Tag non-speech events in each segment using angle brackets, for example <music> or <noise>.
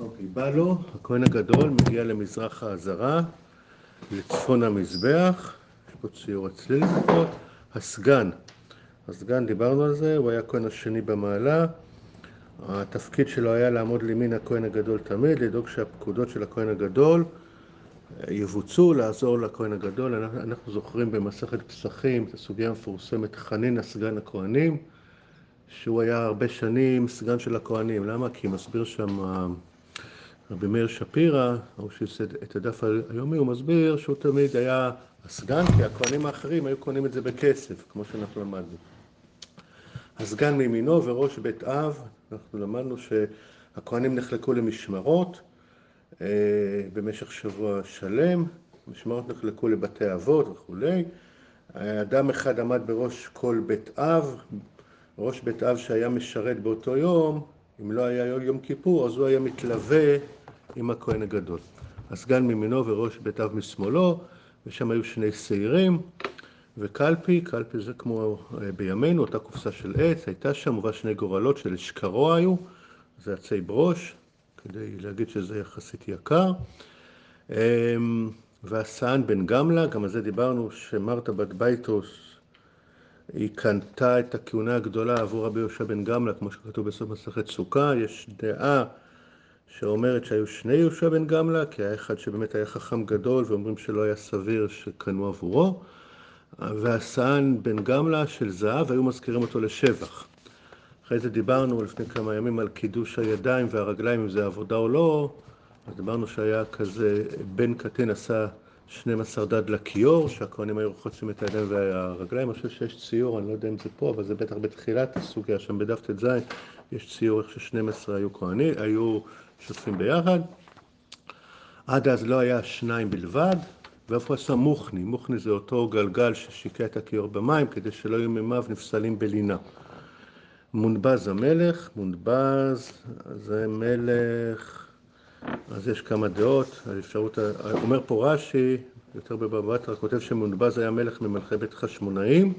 אוקיי, בא לו, הכהן הגדול מגיע למזרח העזרה, לצפון המזבח, יש פה ציור אצלי לפחות, הסגן, הסגן דיברנו על זה, הוא היה הכהן השני במעלה, התפקיד שלו היה לעמוד לימין הכהן הגדול תמיד, לדאוג שהפקודות של הכהן הגדול יבוצעו, לעזור לכהן הגדול. אנחנו זוכרים במסכת פסחים את הסוגיה המפורסמת חנין הסגן הכהנים, שהוא היה הרבה שנים סגן של הכהנים. למה? כי מסביר שם רבי מאיר שפירא, הוא שעושה את הדף היומי, הוא מסביר שהוא תמיד היה הסגן, כי הכהנים האחרים היו קונים את זה בכסף, כמו שאנחנו למדנו. הסגן מימינו וראש בית אב, אנחנו למדנו שהכהנים נחלקו למשמרות אה, במשך שבוע שלם, משמרות נחלקו לבתי אבות וכולי. אדם אחד עמד בראש כל בית אב, ראש בית אב שהיה משרת באותו יום, אם לא היה יום כיפור, אז הוא היה מתלווה עם הכהן הגדול. הסגן מימינו וראש בית אב משמאלו, ושם היו שני שעירים. וקלפי, קלפי זה כמו אה, בימינו, אותה קופסה של עץ, הייתה שם, מובא שני גורלות של אשכרו היו, זה עצי ברוש, כדי להגיד שזה יחסית יקר. אמ, יהושע בן גמלה, גם על זה דיברנו, שמרתא בת בייתוס, היא קנתה את הכהונה הגדולה עבור רבי יהושע בן גמלה, כמו שכתוב בסוף מסכת סוכה, יש דעה שאומרת שהיו שני יהושע בן גמלה, כי היה אחד שבאמת היה חכם גדול, ואומרים שלא היה סביר שקנו עבורו. יהושע בן גמלה של זהב, היו מזכירים אותו לשבח. אחרי זה דיברנו לפני כמה ימים על קידוש הידיים והרגליים, אם זה עבודה או לא, אז דיברנו שהיה כזה, בן קטין עשה 12 דד לכיור, שהכהנים היו רוחצים את הידיים והרגליים, אני חושב שיש ציור, אני לא יודע אם זה פה, אבל זה בטח בתחילת הסוגיה, שם בדף ט"ז, יש ציור איך ש-12 היו כהנים, היו שותפים ביחד. עד אז לא היה שניים בלבד, ואיפה עשה מוכני? מוכני זה אותו גלגל ששיקע את הכיור במים כדי שלא יהיו מימיו נפסלים בלינה. מונבז המלך, מונבז זה מלך, אז יש כמה דעות, האפשרות, אומר פה רש"י, יותר בבבא בתרא, כותב שמונבז היה מלך ממלכי בית חשמונאים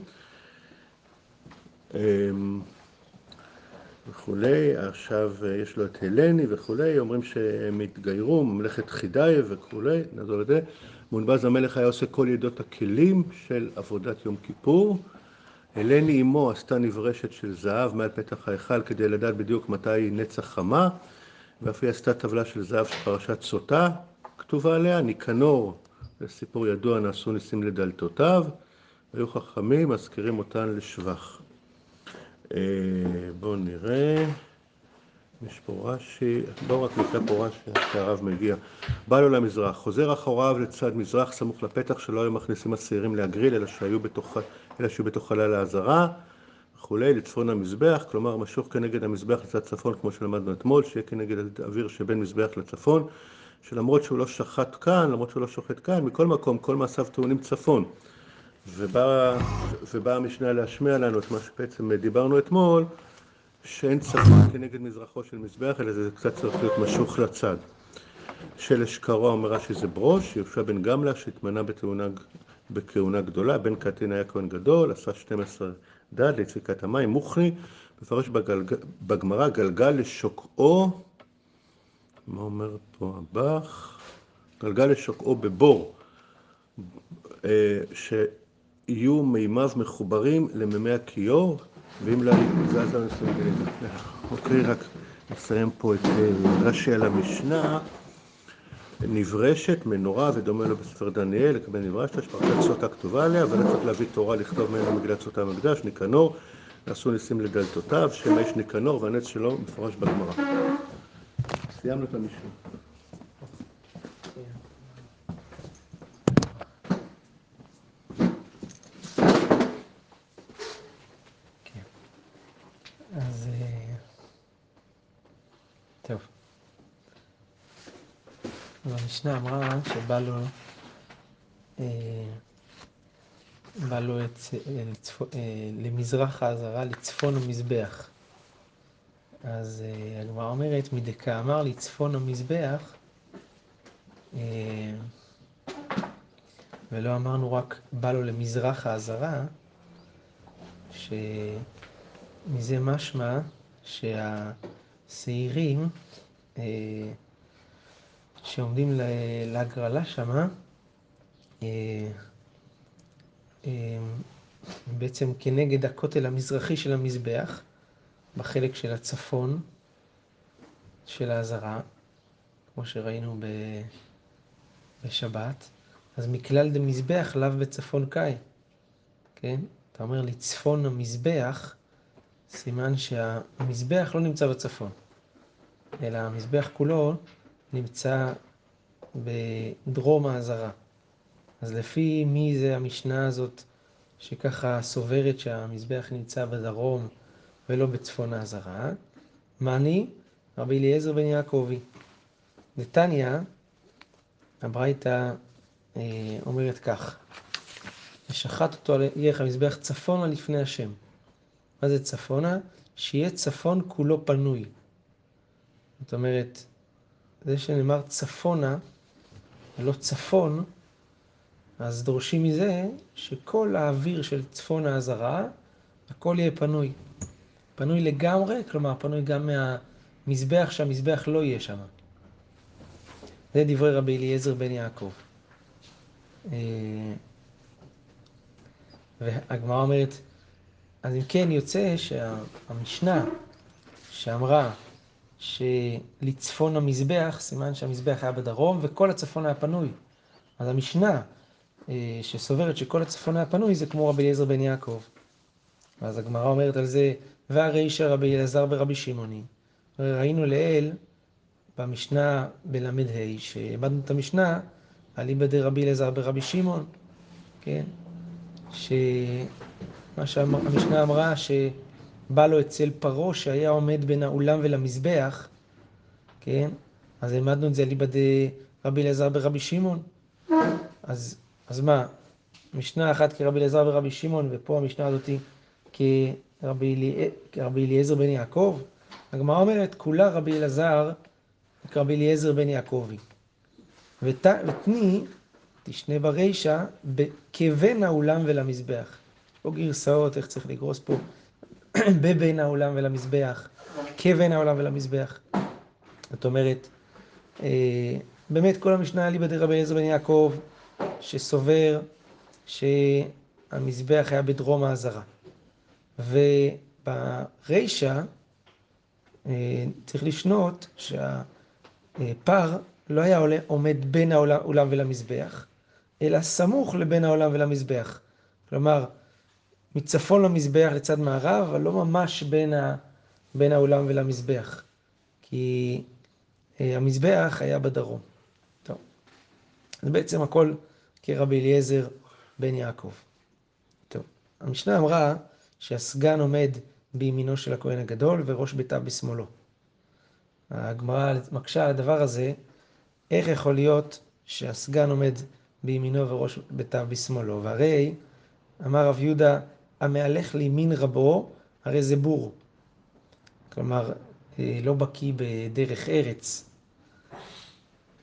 אמ, וכולי, עכשיו יש לו את הלני וכולי, אומרים שהם התגיירו, ממלכת חידאי וכולי, נעזור את זה. מונבז המלך היה עושה כל ידות הכלים של עבודת יום כיפור. הלני אמו עשתה נברשת של זהב מעל פתח ההיכל כדי לדעת בדיוק מתי נצח חמה, ואף היא עשתה טבלה של זהב של פרשת סוטה, כתובה עליה, ניקנור, זה סיפור ידוע, נעשו ניסים לדלתותיו, והיו חכמים, מזכירים אותן לשבח. אה, בואו נראה. יש פה רש"י, בואו רק נקרא פה רש"י, שהרב מגיע. בא לו למזרח, חוזר אחוריו לצד מזרח, סמוך לפתח, שלא היו מכניסים הצעירים להגריל, אלא אלא שהיו בתוך חלל האזהרה וכולי, לצפון המזבח, כלומר משוך כנגד המזבח לצד צפון, כמו שלמדנו אתמול, שיהיה כנגד האוויר שבין מזבח לצפון, שלמרות שהוא לא שחט כאן, למרות שהוא לא שוחט כאן, מכל מקום, כל מעשיו טעונים צפון. ובאה ובא המשנה להשמיע לנו את מה שבעצם דיברנו אתמול, שאין צפון כנגד מזרחו של מזבח, אלא זה קצת צריך להיות משוך לצד. של אשכרו אומר רש"י זה ברוש, יהושע בן גמלה שהתמנה בתאונה, בכהונה גדולה, בן קטין היה כהן גדול, עשה 12 דד ליציקת המים, מוכני, מפרש. בגמרא גלגל לשוקעו, מה אומר פה הבח? גלגל לשוקעו בבור, אה, שיהיו מימיו מחוברים למימי הכיור, ואם אז לא מסוגלים. אוקיי, רק נסיים פה את אה, רש"י על המשנה. נברשת, מנורה ודומה לו בספר דניאל, לקבל נברשת, שפרשת סוטה כתובה עליה, ולא צריך להביא תורה לכתוב ממנו מגילת סוטה המקדש, ניקנור, נעשו ניסים לדלתותיו, שם האיש ניקנור והנץ שלו מפורש בגמרא. סיימנו את המשנה. המשנה אמרה שבא לו, אה, בא לו לצפ, אה, למזרח האזהרה, לצפון המזבח. אז אה, הגמרא אומרת, מדקה אמר לצפון המזבח, ולא אמרנו רק בא לו למזרח האזהרה, שמזה משמע שהשעירים שעומדים להגרלה שמה, אה, אה, בעצם כנגד הכותל המזרחי של המזבח, בחלק של הצפון של העזרה, כמו שראינו בשבת. אז מכלל דמזבח לאו בצפון קאי, כן? אתה אומר לי צפון המזבח, סימן שהמזבח לא נמצא בצפון, אלא המזבח כולו נמצא בדרום העזרה. אז לפי מי זה המשנה הזאת שככה סוברת שהמזבח נמצא בדרום ולא בצפון העזרה? מאני? רבי אליעזר בן יעקבי. נתניא, הברייתא אה, אומרת כך, ושחט אותו על ירך המזבח צפונה לפני השם. מה זה צפונה? שיהיה צפון כולו פנוי. זאת אומרת, זה שנאמר צפונה ולא צפון, אז דורשים מזה שכל האוויר של צפון העזרה, הכל יהיה פנוי. פנוי לגמרי, כלומר פנוי גם מהמזבח, שהמזבח לא יהיה שם. זה דברי רבי אליעזר בן יעקב. אה, והגמרא אומרת, אז אם כן יוצא שהמשנה שאמרה שלצפון המזבח, סימן שהמזבח היה בדרום וכל הצפון היה פנוי. אז המשנה אה, שסוברת שכל הצפון היה פנוי זה כמו רבי אליעזר בן יעקב. ואז הגמרא אומרת על זה, והרישא רבי אלעזר ורבי שמעוני. ראינו לעיל במשנה בל"ה, שהעמדנו את המשנה, אליבא דרבי אלעזר ברבי שמעון, כן? שמה שהמשנה אמרה, שבא לו אצל פרעה שהיה עומד בין האולם ולמזבח, כן? אז העמדנו את זה אליבא דרבי אלעזר ברבי שמעון. אז, אז מה, משנה אחת כרבי אלעזר ורבי שמעון, ופה המשנה הזאתי כרבי אליעזר בן יעקב? הגמרא אומרת, כולה רבי אלעזר כרבי אליעזר בן יעקבי. ותני, תשנה ברישא, כבן האולם ולמזבח. יש פה גרסאות, איך צריך לגרוס פה, <clears throat> בבין האולם ולמזבח, כבן האולם ולמזבח. זאת אומרת, אה, באמת כל המשנה אליבא דרבי אליעזר בן יעקב, שסובר שהמזבח היה בדרום העזרה. וברישא אה, צריך לשנות שהפר לא היה עומד בין העולם ולמזבח, אלא סמוך לבין העולם ולמזבח. כלומר, מצפון למזבח לצד מערב, אבל לא ממש בין, ה, בין העולם ולמזבח. כי אה, המזבח היה בדרום. טוב. זה בעצם הכל כרבי אליעזר בן יעקב. טוב. המשנה אמרה שהסגן עומד בימינו של הכהן הגדול וראש ביתה בשמאלו. הגמרא מקשה על הדבר הזה, איך יכול להיות שהסגן עומד בימינו וראש ביתה בשמאלו? והרי, אמר רב יהודה, המהלך לימין רבו, הרי זה בור. כלומר, אה, לא בקיא בדרך ארץ.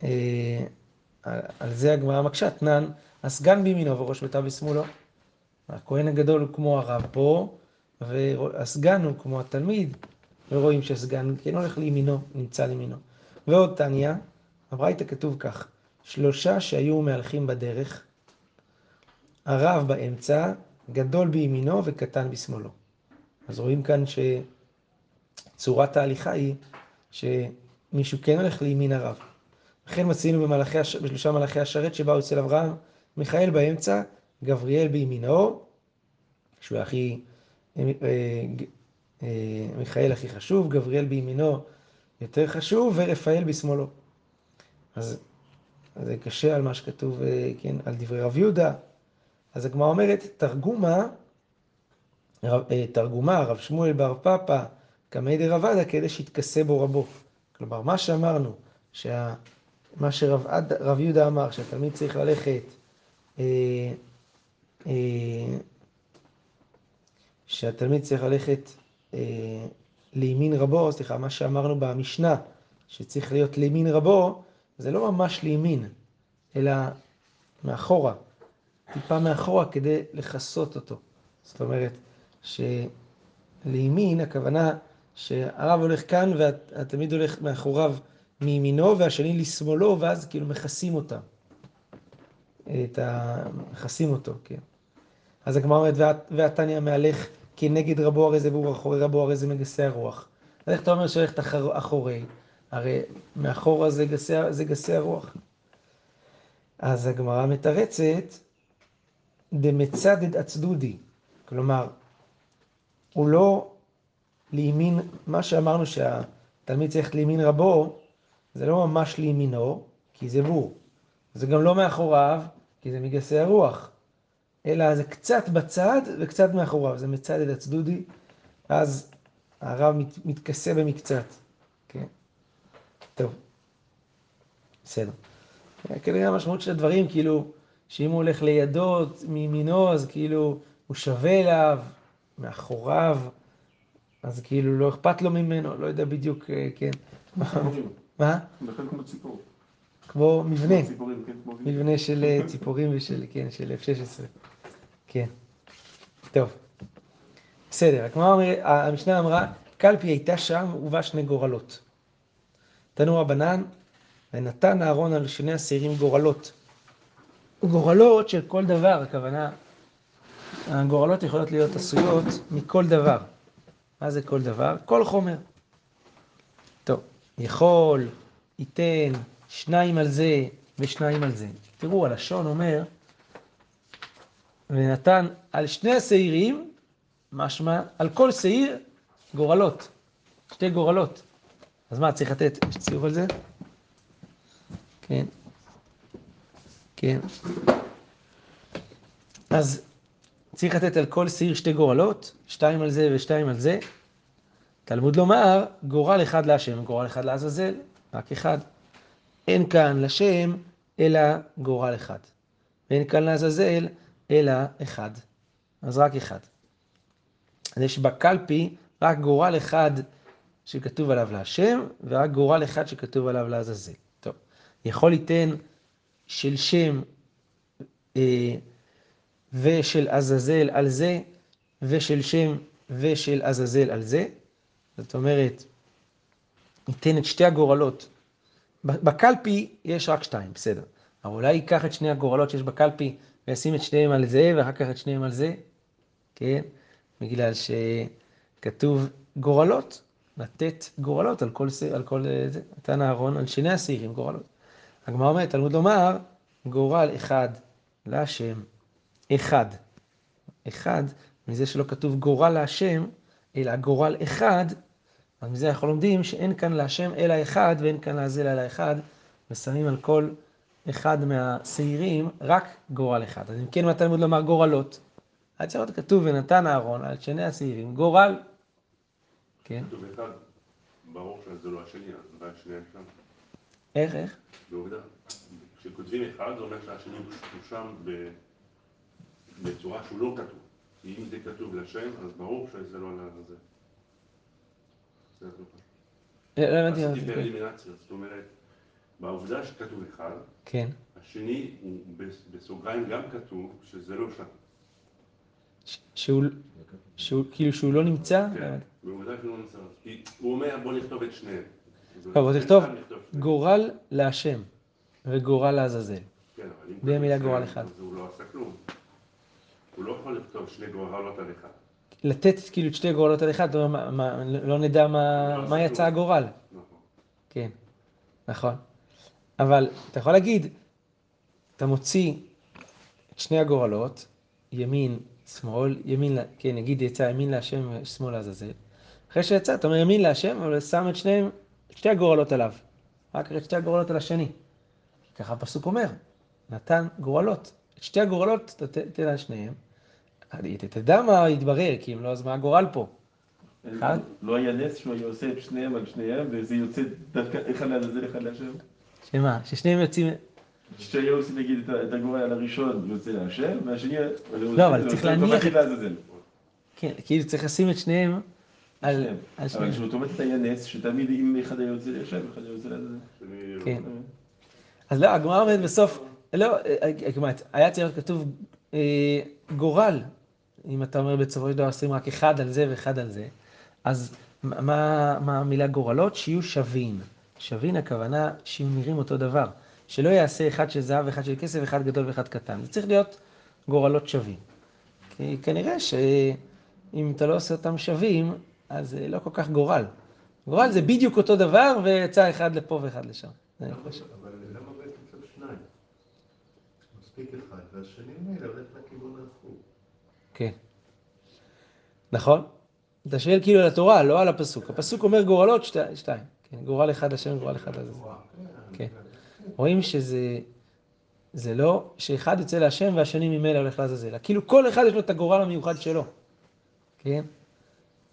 אה, על זה הגמרא מקשה, תנן, הסגן בימינו וראש ביתה בשמאלו. הכהן הגדול הוא כמו הרב פה, והסגן הוא כמו התלמיד, ורואים שהסגן כן הולך לימינו, נמצא לימינו. ועוד תניא, הברייתא כתוב כך, שלושה שהיו מהלכים בדרך, הרב באמצע, גדול בימינו וקטן בשמאלו. אז רואים כאן שצורת ההליכה היא שמישהו כן הולך לימין הרב. לכן מצינו במלאכי, בשלושה מלאכי השרת שבאו אצל אברהם, מיכאל באמצע, גבריאל בימינו, שהוא הכי, אה, אה, מיכאל הכי חשוב, גבריאל בימינו יותר חשוב, ורפאל בשמאלו. אז זה קשה על מה שכתוב, אה, כן, על דברי רב יהודה. אז הגמרא אומרת, תרגומה, תרגומה, רב שמואל בר פפא, קמי דרבדה, כדי שיתכסה בו רבו. כלומר, מה שאמרנו, שה... מה שרב יהודה אמר, שהתלמיד צריך ללכת, אה, אה, שהתלמיד צריך ללכת אה, לימין רבו, סליחה, מה שאמרנו במשנה, שצריך להיות לימין רבו, זה לא ממש לימין, אלא מאחורה, טיפה מאחורה כדי לכסות אותו. זאת אומרת, שלימין הכוונה שהרב הולך כאן והתלמיד הולך מאחוריו מימינו והשני לשמאלו, ואז כאילו מכסים אותם. את ה... מכסים אותו, כן. אז הגמרא אומרת, והתניא מהלך כנגד רבו הרי זה והוא אחורי רבו הרי זה מגסי הרוח. אז איך אתה אומר שהולכת אחורי? הרי מאחורה זה גסי, זה גסי הרוח. אז הגמרא מתרצת, דמצדד אצדודי. כלומר, הוא לא לימין, מה שאמרנו שהתלמיד צריך לימין רבו, זה לא ממש לימינו, כי זה בור. זה גם לא מאחוריו, כי זה מגסי הרוח. אלא זה קצת בצד וקצת מאחוריו, זה מצדד הצדודי, אז הרב מת, מתכסה במקצת. כן? טוב, בסדר. כנראה המשמעות של הדברים, כאילו, שאם הוא הולך לידו, מימינו, אז כאילו, הוא שווה אליו, מאחוריו, אז כאילו לא אכפת לו ממנו, לא יודע בדיוק, אה, כן. מה? כמו ציפור. כמו מבנה. כן, מבנה של אה, ציפורים ושל, כן, של F-16. כן. טוב. בסדר, המשנה אמרה, קלפי הייתה שם ובה שני גורלות. תנו רבנן, ונתן אהרון על שני השעירים גורלות. גורלות של כל דבר, הכוונה, הגורלות יכולות להיות עשויות מכל דבר. מה זה כל דבר? כל חומר. טוב, יכול, ייתן, שניים על זה ושניים על זה. תראו, הלשון אומר, ונתן על שני השעירים, משמע, על כל שעיר גורלות, שתי גורלות. אז מה, צריך לתת, יש ציור על זה? כן. כן. אז צריך לתת על כל שעיר שתי גורלות, שתיים על זה ושתיים על זה. תלמוד לומר, גורל אחד להשם, גורל אחד לעזאזל, רק אחד. אין כאן לשם, אלא גורל אחד. ואין כאן לעזאזל, אלא אחד. אז רק אחד. אז יש בקלפי רק גורל אחד שכתוב עליו להשם, ורק גורל אחד שכתוב עליו לעזאזל. טוב, יכול ליתן של שם אה, ושל עזאזל על זה, ושל שם ושל עזאזל על זה. זאת אומרת, ניתן את שתי הגורלות. בקלפי יש רק שתיים, בסדר. אבל אולי ייקח את שני הגורלות שיש בקלפי וישים את שניהם על זה, ואחר כך את שניהם על זה, כן? בגלל שכתוב גורלות, לתת גורלות על כל, על כל זה. נתן אהרון על שני השעירים גורלות. הגמרא אומרת, תלמוד לומר, גורל אחד להשם, אחד. אחד, מזה שלא כתוב גורל להשם, אלא גורל אחד, אז מזה אנחנו לומדים שאין כאן להשם אלא אחד, ואין כאן לעזל אלא אחד, ושמים על כל אחד מהשעירים רק גורל אחד. אז אם כן, מה תלמוד לומר גורלות? עד שעות כתוב ונתן אהרון על שני השעירים גורל. כן. ברור שזה לא השני, אז מה השני שם? איך, איך? בעובדה. כשכותבים אחד, זה אומר שהשני הוא שם בצורה שהוא לא כתוב. כי אם זה כתוב לשם, אז ברור שזה לא לזה. לא הבנתי מה זה. באלימינציה, זאת אומרת, בעובדה שכתוב אחד, כן. השני הוא בסוגריים גם כתוב שזה לא שם. שהוא, שהוא, כאילו שהוא לא נמצא? כן, בעובדה שהוא לא נמצא. כי הוא אומר בוא נכתוב את שניהם. טוב, בוא תכתוב. גורל להשם וגורל לעזאזל. כן, אבל אם כתוב גורל אחד. הוא לא עשה כלום. הוא לא יכול לכתוב שני גורלות על אחד. לתת כאילו את שתי גורלות על אחד, לא, נדע מה, לא יצא. הגורל. נכון. כן, נכון. אבל אתה יכול להגיד, אתה מוציא את שני הגורלות, ימין, שמאל, ימין, כן, נגיד יצא ימין להשם ושמאל לעזאזל. אחרי שיצא, אתה אומר ימין להשם, אבל שם את שניהם, את שתי הגורלות עליו. רק את שתי הגורלות על השני. ככה הפסוק אומר, נתן גורלות. את שתי הגורלות אתה ת- תן על שניהם. תדע מה יתברר, כי אם לא, אז מה הגורל פה? אחד? לא היה נס שהוא היה עושה את שניהם על שניהם, וזה יוצא דווקא אחד לעזאזל, אחד להשם? שמה? ששניהם יוצאים... שהיה עושה נגיד את הגורל על הראשון יוצא להשם, והשני... לא, אבל צריך להניח. כן, כאילו צריך לשים את שניהם על. על אבל שניהם. כשאוטומטית היה נס, שתמיד אם אחד היה יוצא להשם, אחד היה יוצא. שאני- כן. אז לא, הגמרא אומרת בסוף, לא, אה, הגמרא, היה צריך להיות כתוב אה, גורל, אם אתה אומר בסופו של דבר עושים רק אחד על זה ואחד על זה, אז מה מה המילה גורלות? שיהיו שווים. שווין הכוונה שהם נראים אותו דבר. שלא יעשה אחד של זהב, אחד של כסף, אחד גדול ואחד קטן. זה צריך להיות גורלות שווים. כי כנראה שאם אתה לא עושה אותם שווים, אז זה לא כל כך גורל. גורל זה בדיוק אותו דבר, ויצא אחד לפה ואחד לשם. אבל למה בעצם צריך שניים? מספיק אחד, והשני ממילא הולך לכיוון ההפוך. כן. נכון? אתה שואל כאילו על התורה, לא על הפסוק. הפסוק אומר גורלות שתי- שתיים. כן, גורל אחד השם, גורל אחד הזה. כן. רואים שזה זה לא שאחד יוצא להשם והשני ממילא הולך לעזאזל. כאילו כל אחד יש לו את הגורל המיוחד שלו. כן?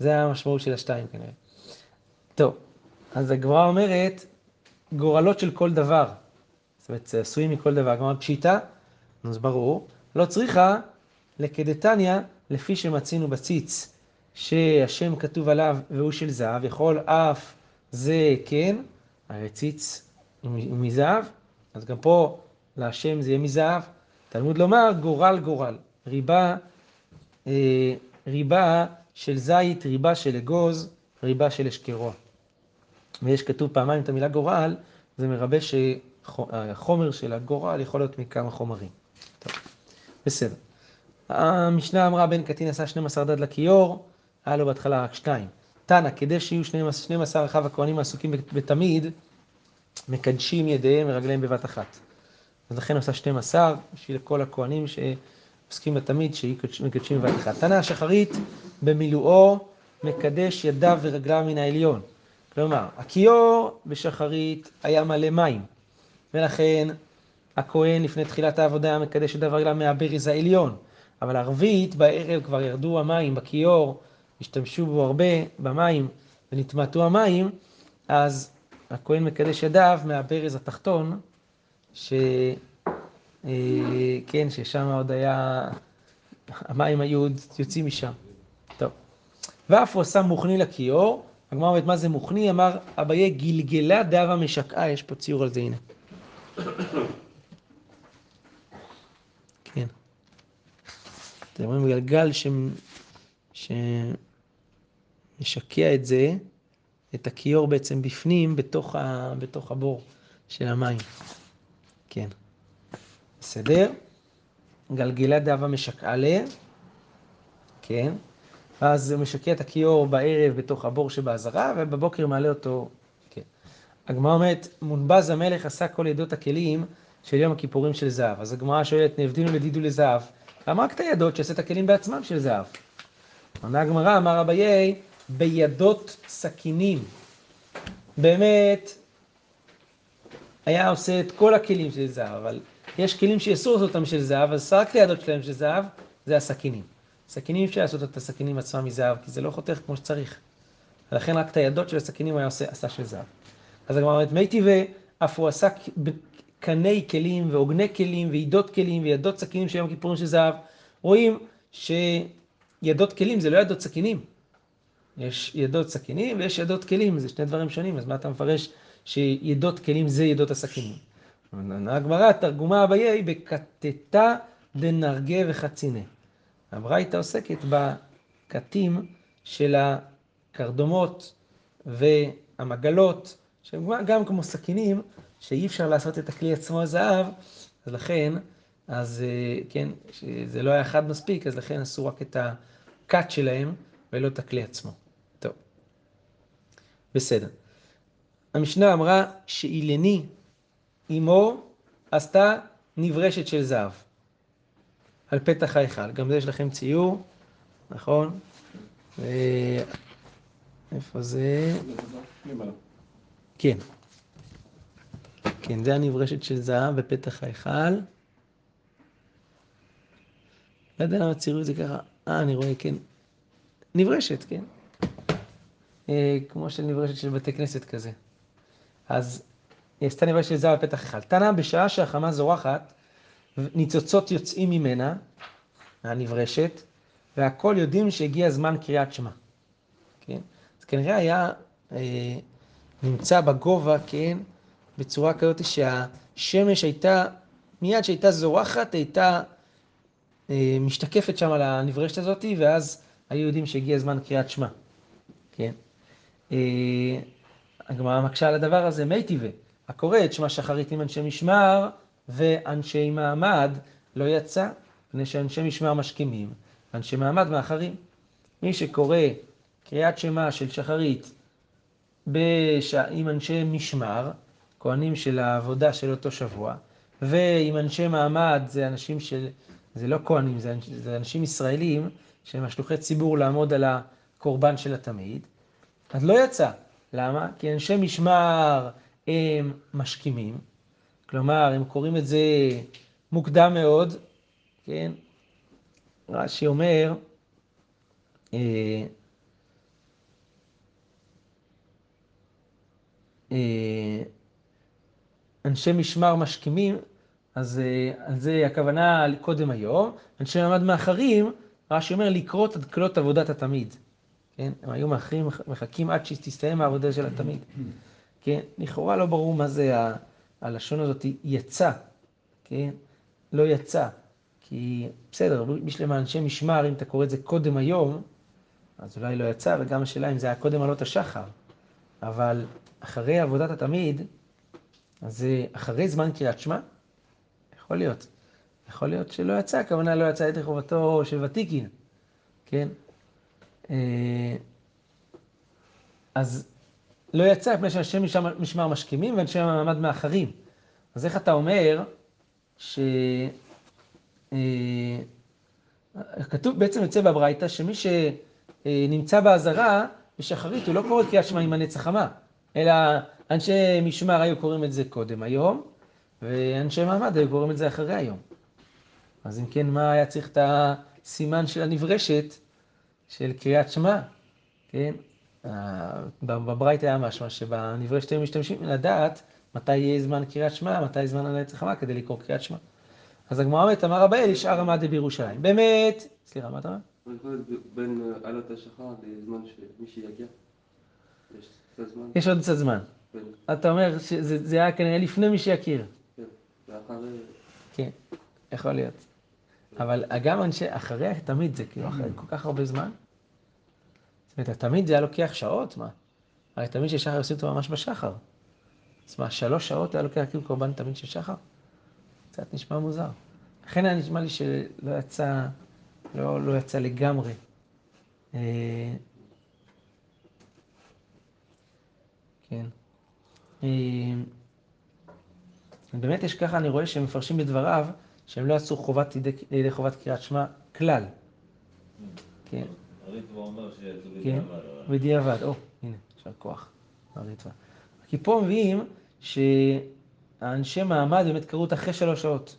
זה המשמעות של השתיים כנראה. טוב, אז הגמרא אומרת, גורלות של כל דבר. זאת אומרת, עשויים מכל דבר. כלומר, פשיטה, אז ברור, לא צריכה לכדתניא, לפי שמצינו בציץ, שהשם כתוב עליו והוא של זהב, יכול אף זה כן, הרי ציץ מזהב, אז גם פה להשם זה יהיה מזהב. תלמוד לומר גורל גורל, ריבה, אה, ריבה של זית, ריבה של אגוז, ריבה של אשקרוע. ויש כתוב פעמיים את המילה גורל, זה מרבה שהחומר של הגורל יכול להיות מכמה חומרים. טוב, בסדר. המשנה אמרה בן קטין עשה 12 דד לכיור, היה לו בהתחלה רק שתיים. תנא, כדי שיהיו 12 אחיו הכהנים העסוקים בתמיד, מקדשים ידיהם ורגליהם בבת אחת. אז לכן עושה 12, בשביל כל הכהנים שעוסקים בתמיד, שמקדשים בבת אחת. תנא השחרית, במילואו, מקדש ידיו ורגליו מן העליון. כלומר, הכיור בשחרית היה מלא מים, ולכן הכהן לפני תחילת העבודה היה מקדש ידיו ורגליו מהברז העליון. אבל ערבית, בערב כבר ירדו המים בכיור, השתמשו בו הרבה במים ונתמעטו המים, אז הכהן מקדש ידיו מהברז התחתון, ש... אה, כן, ששם עוד היה, המים היו עוד יוצאים משם. טוב. ואף הוא עשה מוכני לכיור, הגמרא אומרת מה זה מוכני? אמר אביי גלגלה דאבה משקעה, יש פה ציור על זה הנה. כן. אתם רואים גלגל ש... שמשקע את זה, את הכיור בעצם בפנים, בתוך, ה... בתוך הבור של המים. כן. בסדר? גלגלה דאבה משקעה ל... כן. אז הוא משקע את הכיור בערב בתוך הבור שבעזרה, ובבוקר מעלה אותו, כן. הגמרא אומרת, מונבז המלך עשה כל עדות הכלים של יום הכיפורים של זהב. אז הגמרא שואלת, נאבדינו לדידו לזהב, למה רק את הידות שעשה את הכלים בעצמם של זהב? עונה הגמרא, אמר אביי, בידות סכינים. באמת, היה עושה את כל הכלים של זהב, אבל יש כלים שאסור לעשות אותם של זהב, אז רק את הידות שלהם של זהב, זה הסכינים. סכינים אפשר לעשות את הסכינים עצמם מזהב, כי זה לא חותך כמו שצריך. ולכן רק את הידות של הסכינים היה עושה, עשה של זהב. אז הגמרא אומרת, מי טבעי, אף הוא עשה קני כלים ועוגני כלים ועידות כלים וידות סכינים של יום הכיפורים של זהב. רואים שידות כלים זה לא ידות סכינים. יש ידות סכינים ויש ידות כלים, זה שני דברים שונים, אז מה אתה מפרש שידות כלים זה ידות הסכינים? הגמרא, תרגומה אביי, בקטטה דנרגה וחצינה. הברייתא עוסקת בקטים של הקרדומות והמגלות, שהם גם כמו סכינים, שאי אפשר לעשות את הכלי עצמו הזהב, אז לכן, אז כן, שזה לא היה אחד מספיק, אז לכן עשו רק את הקאט שלהם, ולא את הכלי עצמו. טוב, בסדר. המשנה אמרה שאילני אמו עשתה נברשת של זהב. על פתח ההיכל. גם זה יש לכם ציור, נכון? ו... איפה זה? כן. כן, זה הנברשת של זהב בפתח ההיכל. לא יודע למה ציירו את זה ככה. אה, אני רואה, כן. נברשת, כן. אה, כמו של נברשת של בתי כנסת כזה. אז עשתה נברשת של זהב בפתח ההיכל. תנא בשעה שהחמה זורחת, ניצוצות יוצאים ממנה, מהנברשת, והכל יודעים שהגיע זמן קריאת שמע. כן? אז כנראה היה אה, נמצא בגובה, כן, בצורה כזאת שהשמש הייתה, מיד שהייתה זורחת, הייתה אה, משתקפת שם על הנברשת הזאת, ואז היו יודעים שהגיע זמן קריאת שמע. כן? אה, הגמרא מקשה על הדבר הזה, מי טבעי. הקורא את שמע שחרית עם אנשי משמר ואנשי מעמד לא יצא, מפני שאנשי משמר משכימים, ואנשי מעמד מאחרים. מי שקורא קריאת שמע של שחרית בש... עם אנשי משמר, כהנים של העבודה של אותו שבוע, ועם אנשי מעמד, זה אנשים של... זה לא כהנים, זה, זה אנשים ישראלים שהם השלוחי ציבור לעמוד על הקורבן של התמיד, אז לא יצא. למה? כי אנשי משמר הם משכימים, כלומר, הם קוראים את זה מוקדם מאוד, כן? רש"י אומר, אה, אה, אנשי משמר משכימים, אז על זה הכוונה קודם היום. אנשי מעמד מאחרים, רש"י אומר לקרות עד כלות עבודת התמיד. כן? הם היו מאחרים, מחכים עד שתסתיים העבודה של התמיד. כן? לכאורה לא ברור מה זה הלשון הזאת, יצא, כן? לא יצא. כי בסדר, בשביל אנשי משמר, אם אתה קורא את זה קודם היום, אז אולי לא יצא, וגם השאלה אם זה היה קודם עלות השחר. אבל אחרי עבודת התמיד, אז זה אחרי זמן קריאת שמע, יכול להיות. יכול להיות שלא יצא, הכוונה לא יצא ידי חובתו של ותיקין, כן? אה, אז לא יצא מפני שאנשי משמר משכימים ואנשי מעמד מאחרים. אז איך אתה אומר ש... אה, כתוב, בעצם יוצא בברייתא, שמי שנמצא באזהרה, בשחרית הוא לא קורא קריאת שמע עם הנץ החמה, אלא אנשי משמר היו קוראים את זה קודם היום, ואנשי מעמד היו קוראים את זה אחרי היום. אז אם כן, מה היה צריך את הסימן של הנברשת של קריאת שמע, כן? בברייתא היה משמע שבנברשת היו משתמשים לדעת מתי יהיה זמן קריאת שמע, מתי זמן הנץ החמה כדי לקרוא קריאת שמע. אז הגמרא אומרת, אמר רבי אלי, שאר עמד בירושלים. באמת, סליחה, מה אתה אומר? בין עלות השחר לזמן שמי שיגיע. יש עוד קצת זמן. כן, אתה אומר שזה היה כנראה לפני מי שיכיר. כן. כן, יכול להיות. אבל גם אנשי, אחרי תמיד זה כאילו אחרי כל כך הרבה זמן. זאת אומרת, תמיד זה היה לוקח שעות, מה? הרי תמיד של שחר עושים אותו ממש בשחר. אז מה, שלוש שעות היה לוקח כאילו קורבן תמיד של שחר? קצת נשמע מוזר. לכן היה נשמע לי שלא יצא, לא, לא יצא לגמרי. אה, כן. אה, באמת יש ככה, אני רואה שהם מפרשים בדבריו, שהם לא עשו חובת לידי חובת קריאת שמע כלל. כן. הריטב"א אומר שזה כן, בדיעבד. בדיעבד. או, הנה, יישר כוח. הריטב"א. כי פה מביאים שהאנשי מעמד באמת קראו אותה אחרי שלוש שעות.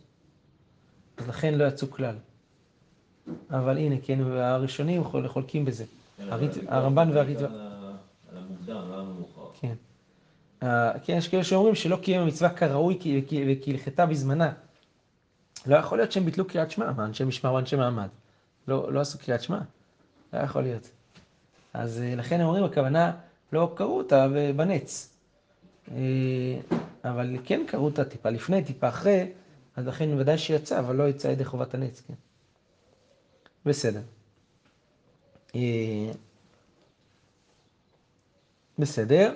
אז לכן לא יצאו כלל. אבל הנה, כן, הראשונים חול- חולקים בזה. כן, הרמב"ן והריטב"א. על המוקדם, לא על המאוחר. כן. אה, כן, יש כאלה שאומרים שלא קיים המצווה כראוי כי- כי- וכהלכתה בזמנה. לא יכול להיות שהם ביטלו קריאת שמע, מה, אנשי משמר ואנשי מעמד. לא, לא עשו קריאת שמע. לא יכול להיות. אז אה, לכן הם אומרים, הכוונה, לא קראו אותה בנץ. אה, אבל כן קראו אותה טיפה לפני, טיפה אחרי, אז לכן ודאי שיצא, אבל לא יצא ידי חובת הנץ, כן. בסדר. אה, בסדר.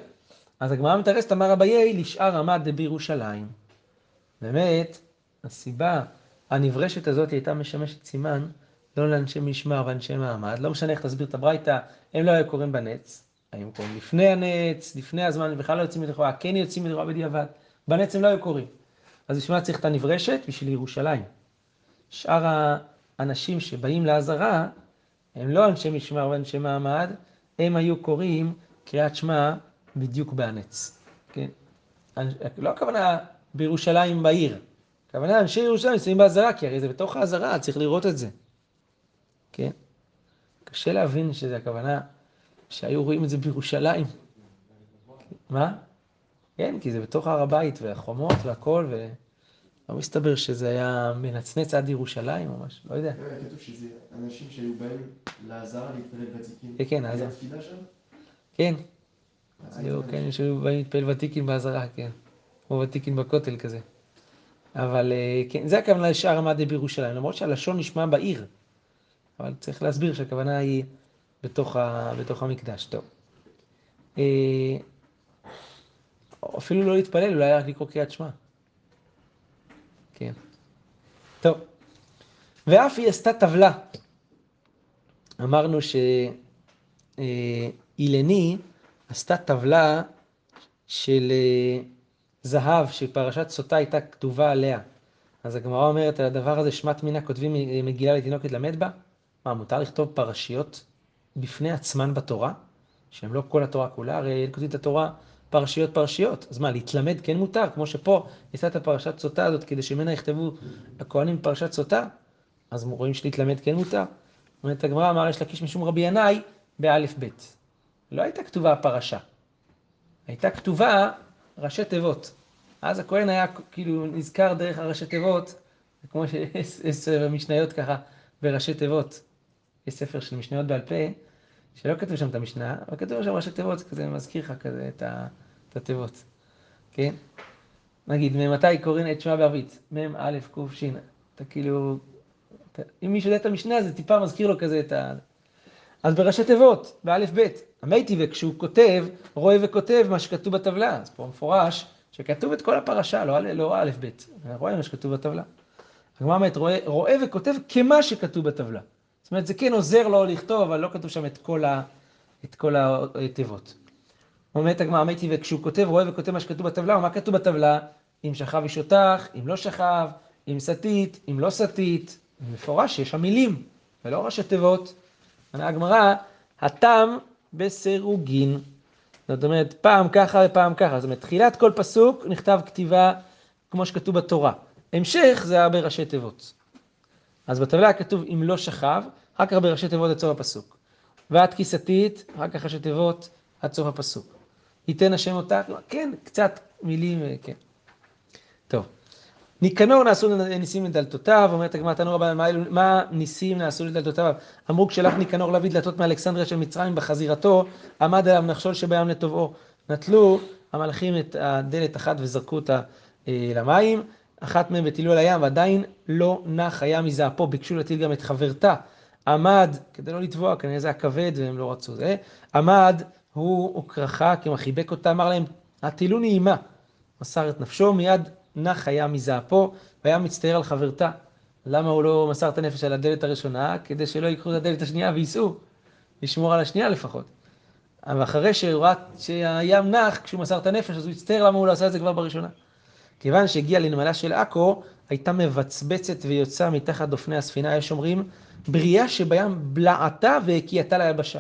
אז הגמרא מתרסת, אמר אביי, לשאר עמד בירושלים. באמת, הסיבה הנברשת הזאת הייתה משמשת סימן לא לאנשי משמר ואנשי מעמד, לא משנה איך תסביר את הברייתא, הם לא היו קוראים בנץ, היו קוראים לפני הנץ, לפני הזמן, בכלל לא יוצאים לכאורה, כן יוצאים לכאורה בדיעבד, בנץ הם לא היו קוראים. אז בשביל מה צריך את הנברשת? בשביל ירושלים. שאר האנשים שבאים לעזרה, הם לא אנשי משמר ואנשי מעמד, הם היו קוראים קריאת שמע בדיוק בהנץ. כן? לא הכוונה בירושלים בעיר, הכוונה אנשי ירושלים נמצאים בעזרה, כי הרי זה בתוך העזרה, צריך לראות את זה. כן? קשה להבין שזה הכוונה שהיו רואים את זה בירושלים. מה? כן, כי זה בתוך הר הבית והחומות והכל, ולא מסתבר שזה היה מנצנץ עד ירושלים ממש, לא יודע. היה כתוב שזה אנשים שהיו באים לעזרה להתפלל ותיקים. כן, כן? כן, אז היו, כן, אומר, יש שהיו באים להתפלל ותיקין בעזרה, כן. כמו ותיקין בכותל כזה. אבל אה, כן, זה הכוונה לשאר עמד בירושלים, למרות שהלשון נשמע בעיר. אבל צריך להסביר שהכוונה היא בתוך, ה, בתוך המקדש. טוב. אה, אפילו לא להתפלל, אולי רק לקרוא קריאת שמע. כן. טוב. ואף היא עשתה טבלה. אמרנו שאילני עשתה טבלה של אה, זהב, שפרשת סוטה הייתה כתובה עליה. אז הגמרא אומרת על הדבר הזה, שמט מינה כותבים מגילה לתינוקת למד בה? מה, מותר לכתוב פרשיות בפני עצמן בתורה? שהן לא כל התורה כולה, הרי כותבים את התורה פרשיות פרשיות. אז מה, להתלמד כן מותר? כמו שפה יש את הפרשת סוטה הזאת כדי שממנה יכתבו הכהנים פרשת סוטה, אז רואים שלהתלמד כן מותר. אומרת הגמרא, אמר יש לקיש משום רבי ינאי באלף בית. לא הייתה כתובה הפרשה, הייתה כתובה ראשי תיבות. אז הכהן היה כאילו נזכר דרך הראשי תיבות, כמו שיש <laughs> משניות ככה בראשי תיבות. יש ספר של משניות בעל פה, שלא כתוב שם את המשנה, אבל כתוב שם ראשי תיבות, כזה מזכיר לך כזה את, התיבות, כן? נגיד, ממתי קוראים את שמע בערבית? מ' א' אתה כאילו, אתה, אם מישהו יודע את המשנה, זה טיפה מזכיר לו כזה את ה... אז בראשי תיבות, באלף בית, המייטי וכשהוא כותב, רואה וכותב מה שכתוב בטבלה, אז פה מפורש שכתוב את כל הפרשה, לא, לא א' ב', רואה מה שכתוב בטבלה. הגמרא אומרת, רואה, רואה וכותב כמה שכתוב בטבלה. זאת אומרת, זה כן עוזר לו לכתוב, אבל לא כתוב שם את כל, ה, את כל התיבות. אומרת הגמרא, אמרתי, וכשהוא כותב, רואה וכותב מה שכתוב בטבלה, ומה כתוב בטבלה? אם שכב איש אותך, אם לא שכב, אם סטית, אם לא סטית, מפורש שיש שם מילים, ולא ראשי תיבות. הגמרא, התם בסירוגין. זאת אומרת, פעם ככה ופעם ככה. זאת אומרת, תחילת כל פסוק נכתב כתיבה כמו שכתוב בתורה. המשך זה היה בראשי תיבות. אז בטבלה כתוב אם לא שכב, אחר כך בראשי תיבות עד סוף הפסוק. ואת כיסתית, כך ראשי תיבות עד סוף הפסוק. ייתן השם אותך, כן, קצת מילים, כן. טוב. ניקנור נעשו ניסים לדלתותיו, אומרת הגמרא תנו רבן, מה ניסים נעשו לדלתותיו? אמרו כשלח ניקנור להביא דלתות מאלכסנדריה של מצרים בחזירתו, עמד עליו נחשול שבים לטובעו. נטלו המלאכים את הדלת אחת וזרקו אותה אה, למים, אחת מהם וטילו על הים, ועדיין לא נח היה מזעפו, ביקשו להטיל גם את חברתה. עמד, כדי לא לטבוע, כנראה זה היה כבד והם לא רצו זה, עמד הוא וכרכה, כי חיבק אותה, אמר להם, הטילוני עימה. מסר את נפשו, מיד נח היה מזעפו, והיה מצטער על חברתה. למה הוא לא מסר את הנפש על הדלת הראשונה? כדי שלא ייקחו את הדלת השנייה וייסעו, לשמור על השנייה לפחות. אבל אחרי שראה שהים נח, כשהוא מסר את הנפש, אז הוא הצטער למה הוא לא עשה את זה כבר בראשונה. כיוון שהגיע לנמלה של עכו, הייתה מבצבצת ויוצאה מתחת דופני הספינה, יש אומרים, בריאה שבים בלעתה והקיאתה ליבשה.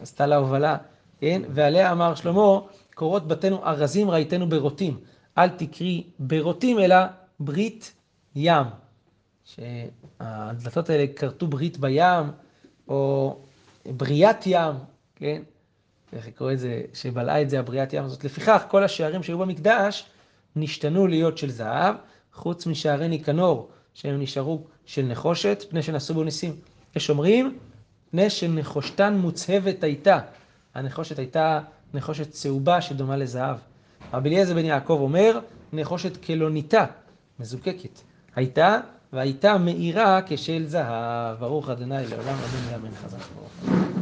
עשתה לה הובלה, כן? ועליה אמר שלמה, קורות בתינו ארזים ראיתנו ברוטים. אל תקרי ברוטים, אלא ברית ים. שהדלתות האלה כרתו ברית בים, או בריאת ים, כן? איך לקרוא את זה, שבלעה את זה הבריאת ים הזאת. לפיכך, כל השערים שהיו במקדש נשתנו להיות של זהב, חוץ משערי ניקנור, שהם נשארו של נחושת, פני שנעשו בו ניסים. יש אומרים, פני שנחושתן מוצהבת הייתה. הנחושת הייתה נחושת צהובה שדומה לזהב. רבי אליעזר בן יעקב אומר, נחושת כלוניתה, מזוקקת. הייתה, והייתה מאירה כשל זהב. ברוך ה' לעולם אמן חזק ברוך.